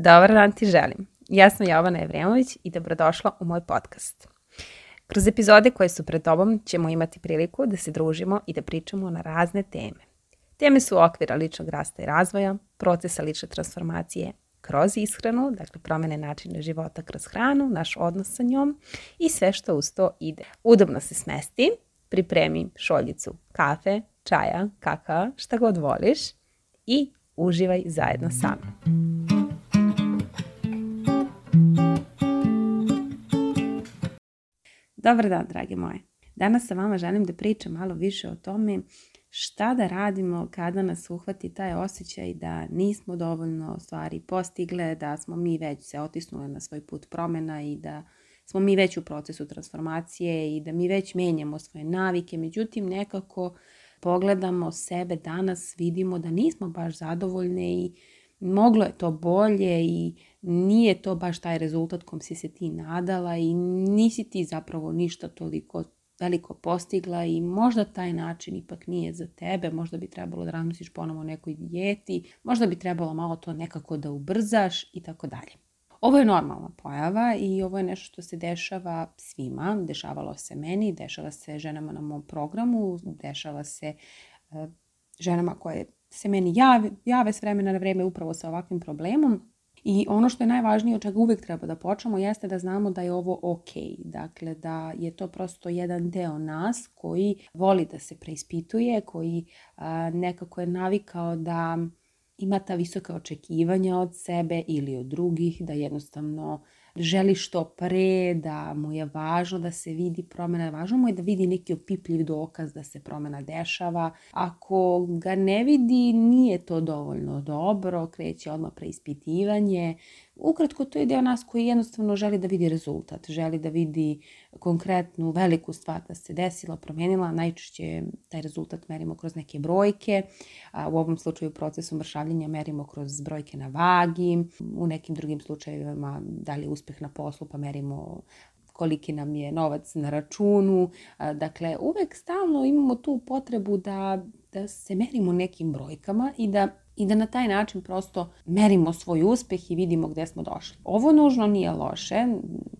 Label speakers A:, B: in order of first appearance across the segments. A: Dobar dan ti želim. Ja sam Jovana Evremović i dobrodošla u moj podcast. Kroz epizode koje su pred tobom ćemo imati priliku da se družimo i da pričamo na razne teme. Teme su okvira ličnog rasta i razvoja, procesa lične transformacije kroz ishranu, dakle promene načina života kroz hranu, naš odnos sa njom i sve što uz to ide. Udobno se smesti, pripremi šoljicu kafe, čaja, kaka, šta god voliš i uživaj zajedno sa mnom. Dobar dan, drage moje. Danas sa vama želim da pričam malo više o tome šta da radimo kada nas uhvati taj osjećaj da nismo dovoljno stvari postigle, da smo mi već se otisnule na svoj put promena i da smo mi već u procesu transformacije i da mi već menjamo svoje navike. Međutim, nekako pogledamo sebe danas, vidimo da nismo baš zadovoljne i moglo je to bolje i nije to baš taj rezultat kom si se ti nadala i nisi ti zapravo ništa toliko veliko postigla i možda taj način ipak nije za tebe, možda bi trebalo da razmisliš ponovo o nekoj dijeti, možda bi trebalo malo to nekako da ubrzaš i tako dalje. Ovo je normalna pojava i ovo je nešto što se dešava svima, dešavalo se meni, dešava se ženama na mom programu, dešava se e, ženama koje se meni jave, jave s vremena na vreme upravo sa ovakvim problemom I ono što je najvažnije od čega uvek treba da počnemo jeste da znamo da je ovo ok. Dakle, da je to prosto jedan deo nas koji voli da se preispituje, koji a, nekako je navikao da ima ta visoka očekivanja od sebe ili od drugih, da jednostavno želi što pre, da mu je važno da se vidi promena, važno mu je da vidi neki opipljiv dokaz da se promena dešava. Ako ga ne vidi, nije to dovoljno dobro, kreće odmah preispitivanje, Ukratko, to je deo nas koji jednostavno želi da vidi rezultat, želi da vidi konkretnu veliku stvar da se desila, promenila. Najčešće taj rezultat merimo kroz neke brojke, a u ovom slučaju procesu mršavljenja merimo kroz brojke na vagi, u nekim drugim slučajevima da li je uspeh na poslu pa merimo koliki nam je novac na računu. Dakle, uvek stalno imamo tu potrebu da, da se merimo nekim brojkama i da i da na taj način prosto merimo svoj uspeh i vidimo gde smo došli. Ovo nužno nije loše,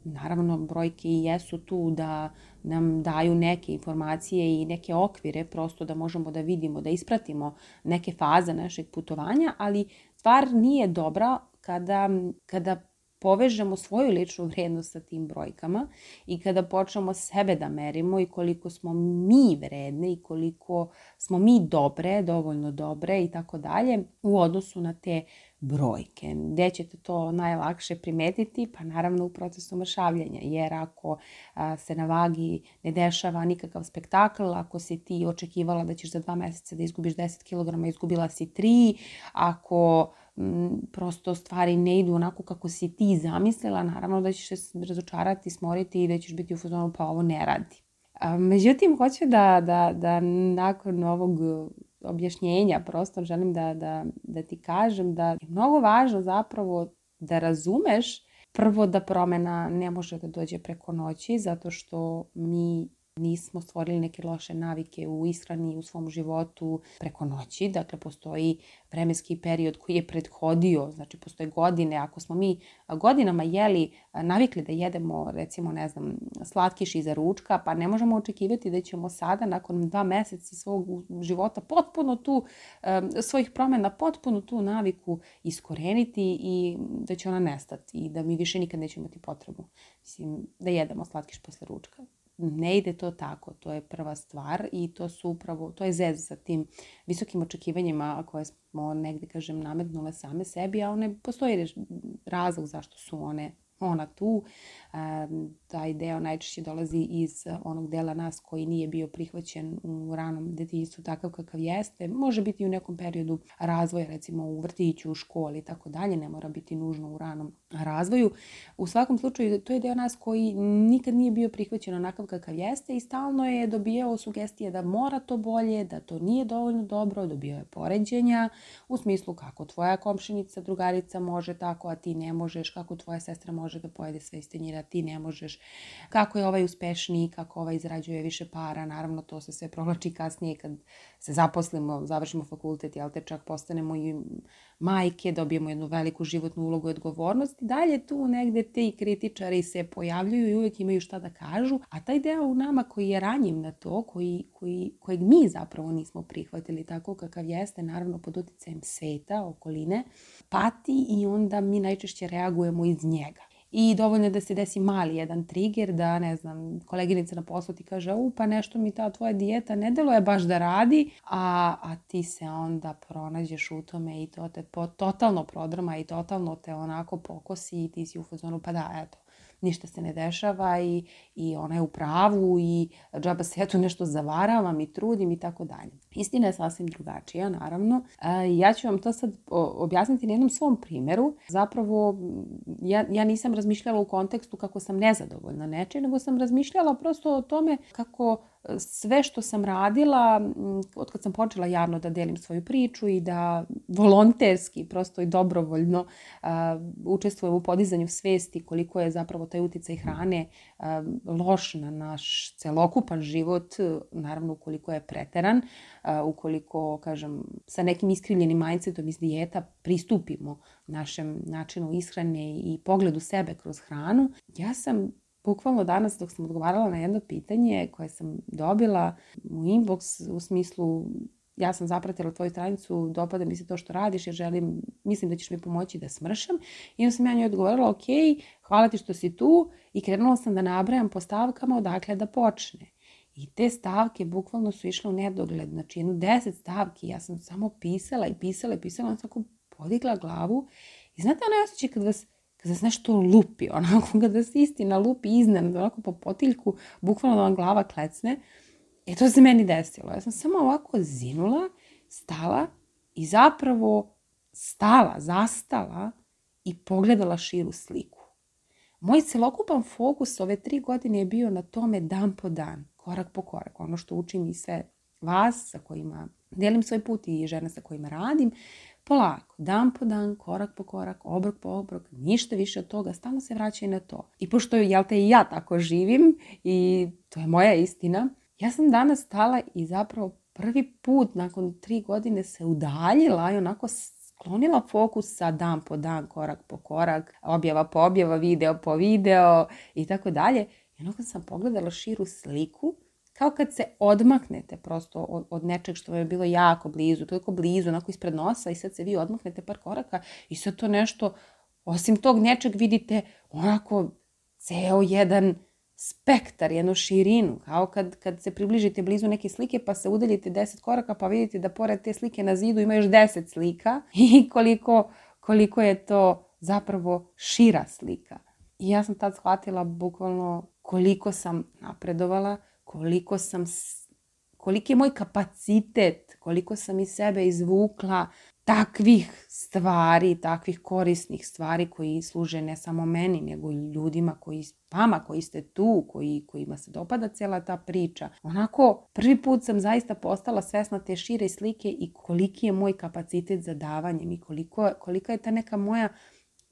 A: naravno brojke i jesu tu da nam daju neke informacije i neke okvire prosto da možemo da vidimo, da ispratimo neke faze našeg putovanja, ali stvar nije dobra kada, kada povežemo svoju ličnu vrednost sa tim brojkama i kada počnemo sebe da merimo i koliko smo mi vredne i koliko smo mi dobre, dovoljno dobre i tako dalje u odnosu na te brojke. Gde ćete to najlakše primetiti? Pa naravno u procesu mršavljenja, jer ako a, se na vagi ne dešava nikakav spektakl, ako si ti očekivala da ćeš za dva meseca da izgubiš 10 kg, izgubila si 3, ako Mm, prosto stvari ne idu onako kako si ti zamislila, naravno da ćeš se razočarati, smoriti i da ćeš biti u fazonu pa ovo ne radi. A, međutim, hoću da, da, da nakon ovog uh, objašnjenja prosto želim da, da, da ti kažem da je mnogo važno zapravo da razumeš prvo da promena ne može da dođe preko noći zato što mi Nismo stvorili neke loše navike u ishrani, u svom životu preko noći. Dakle, postoji vremenski period koji je prethodio, znači postoje godine. Ako smo mi godinama jeli, navikli da jedemo, recimo, ne znam, slatkiš iza ručka, pa ne možemo očekivati da ćemo sada, nakon dva meseca svog života, potpuno tu, svojih promena, potpuno tu naviku iskoreniti i da će ona nestati i da mi više nikad nećemo imati potrebu. Mislim, da jedemo slatkiš posle ručka ne ide to tako, to je prva stvar i to su upravo, to je zez sa tim visokim očekivanjima koje smo negde, kažem, nametnule same sebi, a one, postoji razlog zašto su one, ona tu, um, taj deo najčešće dolazi iz e, onog dela nas koji nije bio prihvaćen u ranom detinjstvu takav kakav jeste. Može biti u nekom periodu razvoja, recimo u vrtiću, u školi i tako dalje, ne mora biti nužno u ranom razvoju. U svakom slučaju, to je deo nas koji nikad nije bio prihvaćen onakav kakav jeste i stalno je dobijao sugestije da mora to bolje, da to nije dovoljno dobro, dobijao je poređenja u smislu kako tvoja komšinica, drugarica može tako, a ti ne možeš, kako tvoja sestra može da pojede sve iz tenjira, ti ne možeš, kako je ovaj uspešniji, kako ovaj izrađuje više para. Naravno, to se sve provlači kasnije kad se zaposlimo, završimo fakultet, jel te čak postanemo i majke, dobijemo jednu veliku životnu ulogu i odgovornost. I dalje tu negde te i kritičari se pojavljuju i uvek imaju šta da kažu, a taj deo u nama koji je ranjiv na to, koji, koji, kojeg mi zapravo nismo prihvatili tako kakav jeste, naravno pod uticajem sveta, okoline, pati i onda mi najčešće reagujemo iz njega. I dovoljno je da se desi mali jedan trigger, da ne znam, koleginica na poslu ti kaže, u pa nešto mi ta tvoja dijeta ne deluje baš da radi, a, a ti se onda pronađeš u tome i to te po, totalno prodrma i totalno te onako pokosi i ti si u fazonu, pa da, eto, ništa se ne dešava i, i ona je u pravu i džaba se ja tu nešto zavaravam i trudim i tako dalje. Istina je sasvim drugačija, naravno. E, ja ću vam to sad objasniti na jednom svom primeru. Zapravo, ja, ja nisam razmišljala u kontekstu kako sam nezadovoljna nečim, nego sam razmišljala prosto o tome kako sve što sam radila, od kad sam počela javno da delim svoju priču i da volonterski, prosto i dobrovoljno učestvujem u podizanju svesti koliko je zapravo taj uticaj hrane loš na naš celokupan život, naravno ukoliko je preteran, ukoliko, kažem, sa nekim iskrivljenim mindsetom iz dijeta pristupimo našem načinu ishrane i pogledu sebe kroz hranu. Ja sam Bukvalno danas dok sam odgovarala na jedno pitanje koje sam dobila u inbox u smislu ja sam zapratila tvoju stranicu, dopada mi se to što radiš jer želim, mislim da ćeš mi pomoći da smršam. I onda sam ja njoj odgovorila, ok, hvala ti što si tu i krenula sam da nabrajam po stavkama odakle da počne. I te stavke bukvalno su išle u nedogled, znači jedno deset stavki, ja sam samo pisala i pisala i pisala, onda sam tako podigla glavu. I znate ono osjećaj kad vas kada se nešto lupi, onako, kada se istina lupi iznenad, onako po potiljku, bukvalno da vam glava klecne, e to se meni desilo. Ja sam samo ovako zinula, stala i zapravo stala, zastala i pogledala širu sliku. Moj celokupan fokus ove tri godine je bio na tome dan po dan, korak po korak, ono što učim i sve vas sa kojima delim svoj put i žene sa kojima radim, Polako, dan po dan, korak po korak, obrok po obrok, ništa više od toga, stalno se vraćaj na to. I pošto, jel te, i ja tako živim i to je moja istina, ja sam danas stala i zapravo prvi put nakon tri godine se udaljila i onako sklonila fokus sa dan po dan, korak po korak, objava po objava, video po video i tako dalje. I onako sam pogledala širu sliku kao kad se odmaknete prosto od, od nečeg što vam je bilo jako blizu, toliko blizu, onako ispred nosa i sad se vi odmaknete par koraka i sad to nešto, osim tog nečeg vidite onako ceo jedan spektar, jednu širinu, kao kad, kad se približite blizu neke slike pa se udaljite 10 koraka pa vidite da pored te slike na zidu ima još 10 slika i koliko, koliko je to zapravo šira slika. I ja sam tad shvatila bukvalno koliko sam napredovala, koliko sam, koliki je moj kapacitet, koliko sam iz sebe izvukla takvih stvari, takvih korisnih stvari koji služe ne samo meni, nego i ljudima koji, vama koji ste tu, koji, kojima se dopada cela ta priča. Onako, prvi put sam zaista postala svesna te šire slike i koliki je moj kapacitet za davanjem i koliko, kolika je ta neka moja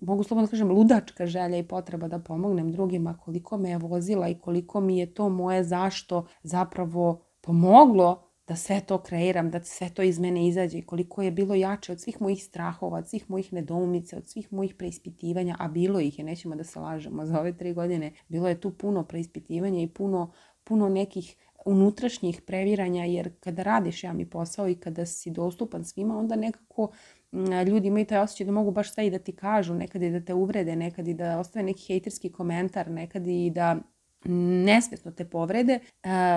A: mogu slobodno da kažem, ludačka želja i potreba da pomognem drugima, koliko me je vozila i koliko mi je to moje zašto zapravo pomoglo da sve to kreiram, da sve to iz mene izađe i koliko je bilo jače od svih mojih strahova, od svih mojih nedoumica, od svih mojih preispitivanja, a bilo ih je, nećemo da se lažemo, za ove tri godine bilo je tu puno preispitivanja i puno, puno nekih unutrašnjih previranja, jer kada radiš javni posao i kada si dostupan svima, onda nekako ljudi imaju taj osjećaj da mogu baš sve i da ti kažu, nekad i da te uvrede, nekad i da ostave neki hejterski komentar, nekad i da nesvesno te povrede.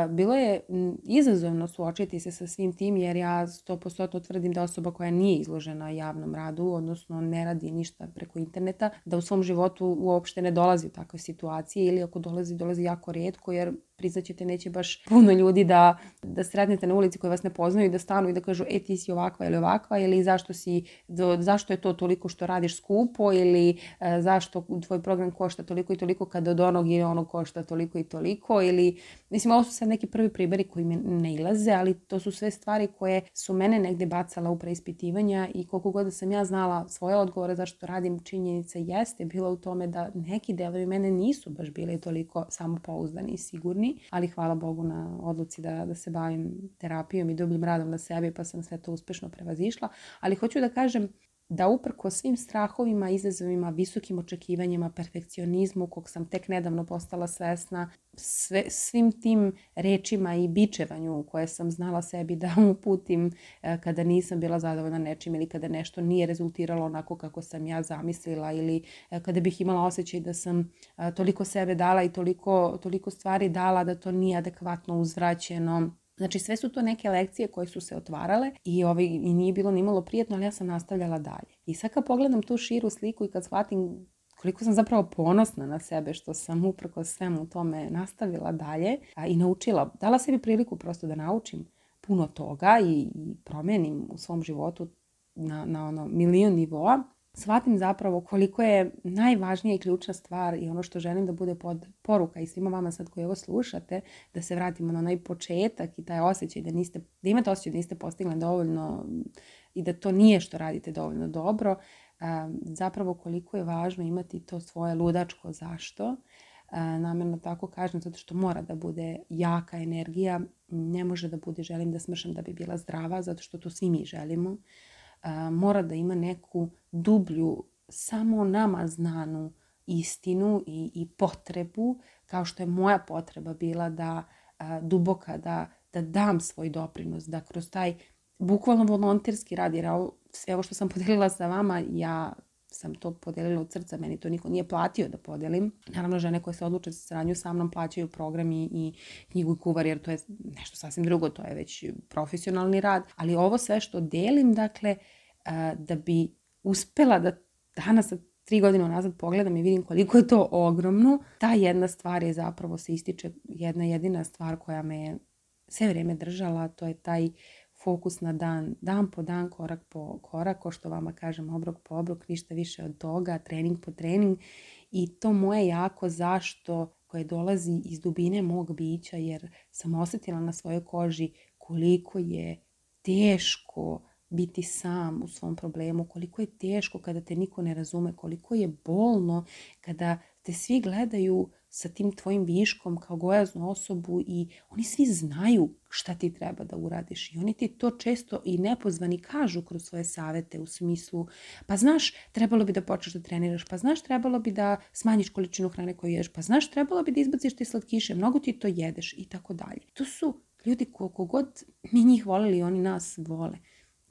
A: Bilo je izazovno suočiti se sa svim tim jer ja 100% tvrdim da osoba koja nije izložena javnom radu, odnosno ne radi ništa preko interneta, da u svom životu uopšte ne dolazi u takve situacije ili ako dolazi, dolazi jako redko jer priznaćete, neće baš puno ljudi da, da sretnete na ulici koji vas ne poznaju i da stanu i da kažu e ti si ovakva ili ovakva ili zašto, si, do, zašto je to toliko što radiš skupo ili e, zašto tvoj program košta toliko i toliko kad od onog i onog košta toliko i toliko ili mislim ovo su sad neki prvi primjeri koji me ne ilaze ali to su sve stvari koje su mene negde bacala u preispitivanja i koliko god da sam ja znala svoje odgovore zašto radim činjenica jeste bilo u tome da neki delovi mene nisu baš bili toliko samopouzdani i sigurni mi, ali hvala Bogu na odluci da, da se bavim terapijom i dubljim radom na sebi, pa sam sve to uspešno prevazišla. Ali hoću da kažem, da uprko svim strahovima, izazovima, visokim očekivanjima, perfekcionizmu kog sam tek nedavno postala svesna, sve, svim tim rečima i bičevanju koje sam znala sebi da uputim e, kada nisam bila zadovoljna nečim ili kada nešto nije rezultiralo onako kako sam ja zamislila ili e, kada bih imala osjećaj da sam e, toliko sebe dala i toliko, toliko stvari dala da to nije adekvatno uzvraćeno Znači sve su to neke lekcije koje su se otvarale i, ovaj, i nije bilo ni malo prijetno, ali ja sam nastavljala dalje. I sad kad pogledam tu širu sliku i kad shvatim koliko sam zapravo ponosna na sebe što sam uprko svemu tome nastavila dalje a, i naučila, dala sebi priliku prosto da naučim puno toga i, i promenim u svom životu na, na ono milion nivoa, shvatim zapravo koliko je najvažnija i ključna stvar i ono što želim da bude pod poruka i svima vama sad koji ovo slušate, da se vratimo na onaj početak i taj osjećaj da, niste, da imate osjećaj da niste postigli dovoljno i da to nije što radite dovoljno dobro, zapravo koliko je važno imati to svoje ludačko zašto. Namjerno tako kažem, zato što mora da bude jaka energija, ne može da bude želim da smršam da bi bila zdrava, zato što to svi mi želimo mora da ima neku dublju, samo nama znanu istinu i, i potrebu, kao što je moja potreba bila da duboka, da, da dam svoj doprinos, da kroz taj bukvalno volonterski rad, jer evo što sam podelila sa vama, ja sam to podelila od srca, meni to niko nije platio da podelim. Naravno, žene koje se odluče za saradnju sa mnom plaćaju program i, i knjigu i kuvar, jer to je nešto sasvim drugo, to je već profesionalni rad. Ali ovo sve što delim, dakle, da bi uspela da danas tri godine nazad pogledam i vidim koliko je to ogromno, ta jedna stvar je zapravo se ističe jedna jedina stvar koja me sve vreme držala, to je taj uh, fokus na dan, dan po dan, korak po korak, ko što vama kažem obrok po obrok, ništa više od toga, trening po trening i to moje jako zašto koje dolazi iz dubine mog bića jer sam osetila na svojoj koži koliko je teško biti sam u svom problemu, koliko je teško kada te niko ne razume, koliko je bolno kada te svi gledaju sa tim tvojim viškom kao gojaznu osobu i oni svi znaju šta ti treba da uradiš i oni ti to često i nepozvani kažu kroz svoje savete u smislu pa znaš trebalo bi da počneš da treniraš, pa znaš trebalo bi da smanjiš količinu hrane koju ješ, pa znaš trebalo bi da izbaciš te slatkiše, mnogo ti to jedeš i tako dalje. To su ljudi koliko god mi njih voleli, oni nas vole.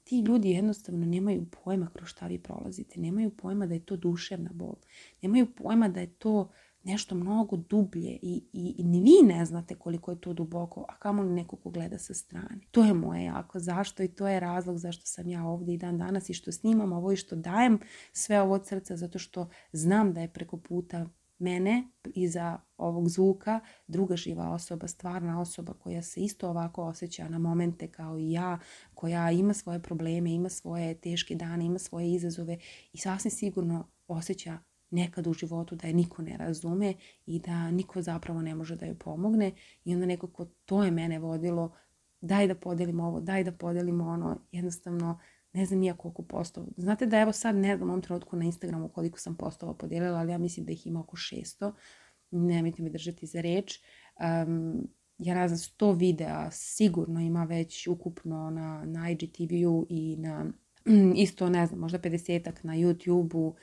A: Ti ljudi jednostavno nemaju pojma kroz šta vi prolazite, nemaju pojma da je to duševna bol, nemaju pojma da je to nešto mnogo dublje i, i, i ni vi ne znate koliko je to duboko, a kamo li neko ko gleda sa strane. To je moje jako zašto i to je razlog zašto sam ja ovdje i dan danas i što snimam ovo i što dajem sve ovo od srca zato što znam da je preko puta mene iza ovog zvuka druga živa osoba, stvarna osoba koja se isto ovako osjeća na momente kao i ja, koja ima svoje probleme, ima svoje teške dane, ima svoje izazove i sasvim sigurno osjeća nekad u životu da je niko ne razume i da niko zapravo ne može da joj pomogne i onda nekako to je mene vodilo daj da podelimo ovo, daj da podelimo ono, jednostavno ne znam ja koliko postova. Znate da evo sad ne znam u ovom trenutku na Instagramu koliko sam postova podelila, ali ja mislim da ih ima oko 600. Nemojte me držati za reč. Um, ja ne znam, 100 videa sigurno ima već ukupno na, na IGTV-u i na Mm, isto, ne znam, možda 50 ak na YouTube-u,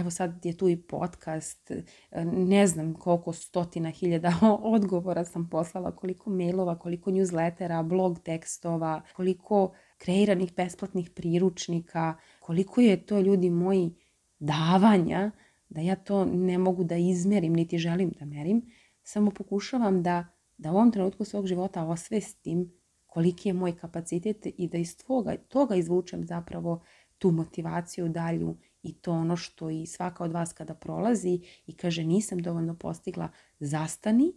A: evo sad je tu i podcast, e, ne znam koliko stotina hiljada odgovora sam poslala, koliko mailova, koliko newslettera, blog tekstova, koliko kreiranih besplatnih priručnika, koliko je to ljudi moji davanja, da ja to ne mogu da izmerim, niti želim da merim, samo pokušavam da, da u ovom trenutku svog života osvestim koliki je moj kapacitet i da iz toga, toga izvučem zapravo tu motivaciju dalju i to ono što i svaka od vas kada prolazi i kaže nisam dovoljno postigla, zastani,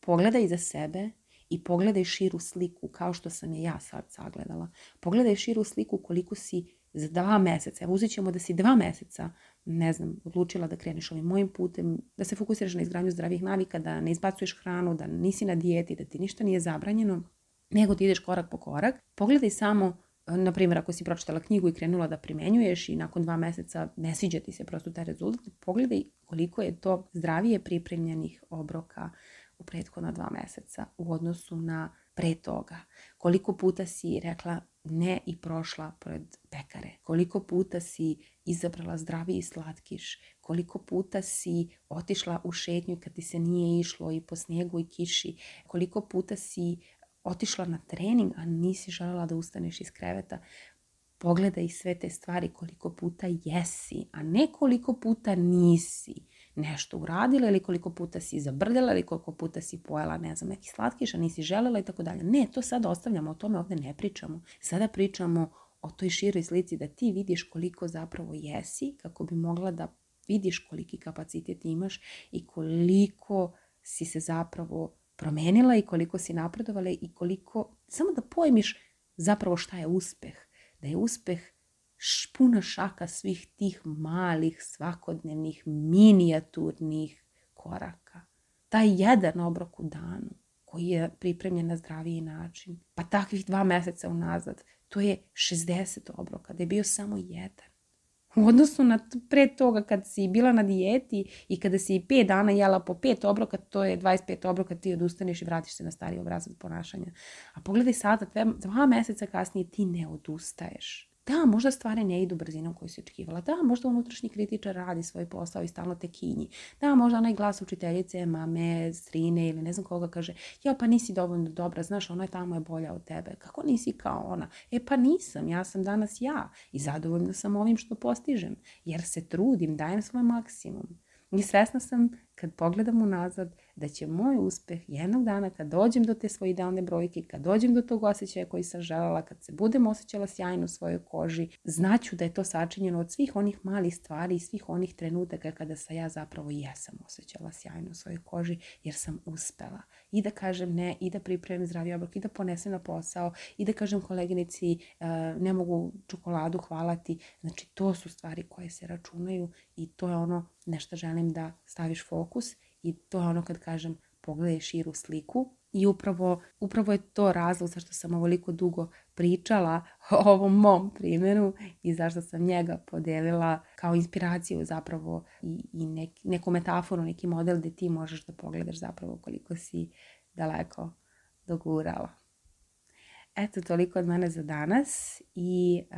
A: pogledaj za sebe i pogledaj širu sliku kao što sam je ja sad sagledala. Pogledaj širu sliku koliko si za dva meseca, evo uzet ćemo da si dva meseca, ne znam, odlučila da kreneš ovim mojim putem, da se fokusiraš na izgradnju zdravih navika, da ne izbacuješ hranu, da nisi na dijeti, da ti ništa nije zabranjeno, nego da ideš korak po korak. Pogledaj samo na primjer, ako si pročitala knjigu i krenula da primenjuješ i nakon dva meseca ne sviđa ti se prosto taj rezultat, pogledaj koliko je to zdravije pripremljenih obroka u prethodna dva meseca u odnosu na pre toga. Koliko puta si rekla ne i prošla pred pekare. Koliko puta si izabrala zdraviji slatkiš. Koliko puta si otišla u šetnju kad ti se nije išlo i po snijegu i kiši. Koliko puta si otišla na trening, a nisi želela da ustaneš iz kreveta, pogledaj sve te stvari koliko puta jesi, a ne koliko puta nisi nešto uradila ili koliko puta si zabrdela ili koliko puta si pojela, ne znam, neki slatkiš, a nisi želela i tako dalje. Ne, to sad ostavljamo, o tome ovde ne pričamo. Sada pričamo o toj široj slici da ti vidiš koliko zapravo jesi kako bi mogla da vidiš koliki kapacitet imaš i koliko si se zapravo promenila i koliko si napredovala i koliko, samo da pojmiš zapravo šta je uspeh. Da je uspeh puna šaka svih tih malih, svakodnevnih, minijaturnih koraka. Taj jedan obrok u danu koji je pripremljen na zdraviji način. Pa takvih dva meseca unazad, to je 60 obroka, da je bio samo jedan. U odnosu na pre toga kad si bila na dijeti i kada si 5 dana jela po 5 obroka, to je 25 obroka, ti odustaneš i vratiš se na stari obrazac ponašanja. A pogledaj sada, dva meseca kasnije ti ne odustaješ Da, možda stvari ne idu brzinom koju si očekivala. Da, možda unutrašnji kritičar radi svoj posao i stalno te kinji. Da, možda onaj glas učiteljice, mame, strine ili ne znam koga kaže ja pa nisi dovoljno dobra, znaš, ona je tamo je bolja od tebe. Kako nisi kao ona? E pa nisam, ja sam danas ja i zadovoljna sam ovim što postižem jer se trudim, dajem svoj maksimum. I svesna sam kad pogledam unazad da će moj uspeh jednog dana kad dođem do te svoje idealne brojke, kad dođem do tog osjećaja koji sam želela, kad se budem osjećala sjajno u svojoj koži, znaću da je to sačinjeno od svih onih malih stvari i svih onih trenutaka kada sam ja zapravo jesam osjećala sjajno u svojoj koži jer sam uspela. I da kažem ne, i da pripremim zdravi obrok, i da ponesem na posao, i da kažem koleginici e, ne mogu čokoladu hvalati. Znači to su stvari koje se računaju i to je ono nešto želim da staviš fokus fokus i to je ono kad kažem pogledaj širu sliku i upravo, upravo je to razlog zašto sam ovoliko dugo pričala o ovom mom primjeru i zašto sam njega podelila kao inspiraciju zapravo i, i nek, neku metaforu, neki model gde ti možeš da pogledaš zapravo koliko si daleko dogurala. Eto, toliko od mene za danas i uh,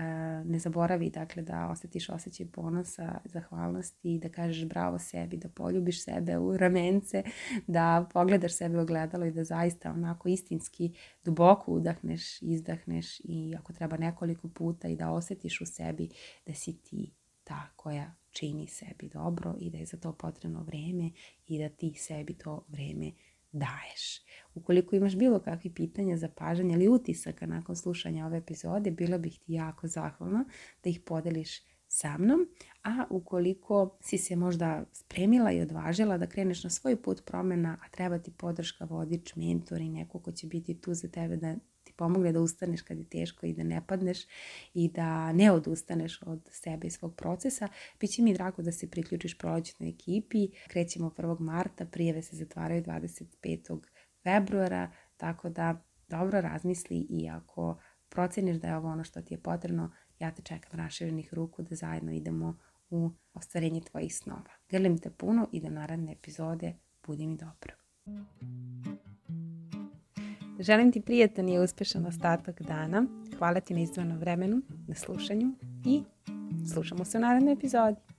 A: ne zaboravi dakle, da osetiš osjećaj ponosa, zahvalnosti, da kažeš bravo sebi, da poljubiš sebe u ramence, da pogledaš sebe u gledalo i da zaista onako istinski duboko udahneš, izdahneš i ako treba nekoliko puta i da osetiš u sebi da si ti ta koja čini sebi dobro i da je za to potrebno vreme i da ti sebi to vreme daješ. Ukoliko imaš bilo kakvi pitanja, za pažanje ili utisaka nakon slušanja ove epizode, bilo bih ti jako zahvalna da ih podeliš sa mnom, a ukoliko si se možda spremila i odvažila da kreneš na svoj put promena, a treba ti podrška, vodič, mentor i neko ko će biti tu za tebe da pomogne da ustaneš kad je teško i da ne padneš i da ne odustaneš od sebe i svog procesa. Biće mi drago da se priključiš prolećnoj ekipi. Krećemo 1. marta, prijeve se zatvaraju 25. februara, tako da dobro razmisli i ako proceniš da je ovo ono što ti je potrebno, ja te čekam raširenih ruku da zajedno idemo u ostvarenje tvojih snova. Grlim te puno i do da naradne epizode Budi mi dobro. Želim ti prijatan i uspešan ostatak dana. Hvala ti na izdvojeno vremenu, na slušanju i slušamo se u narednoj epizodi.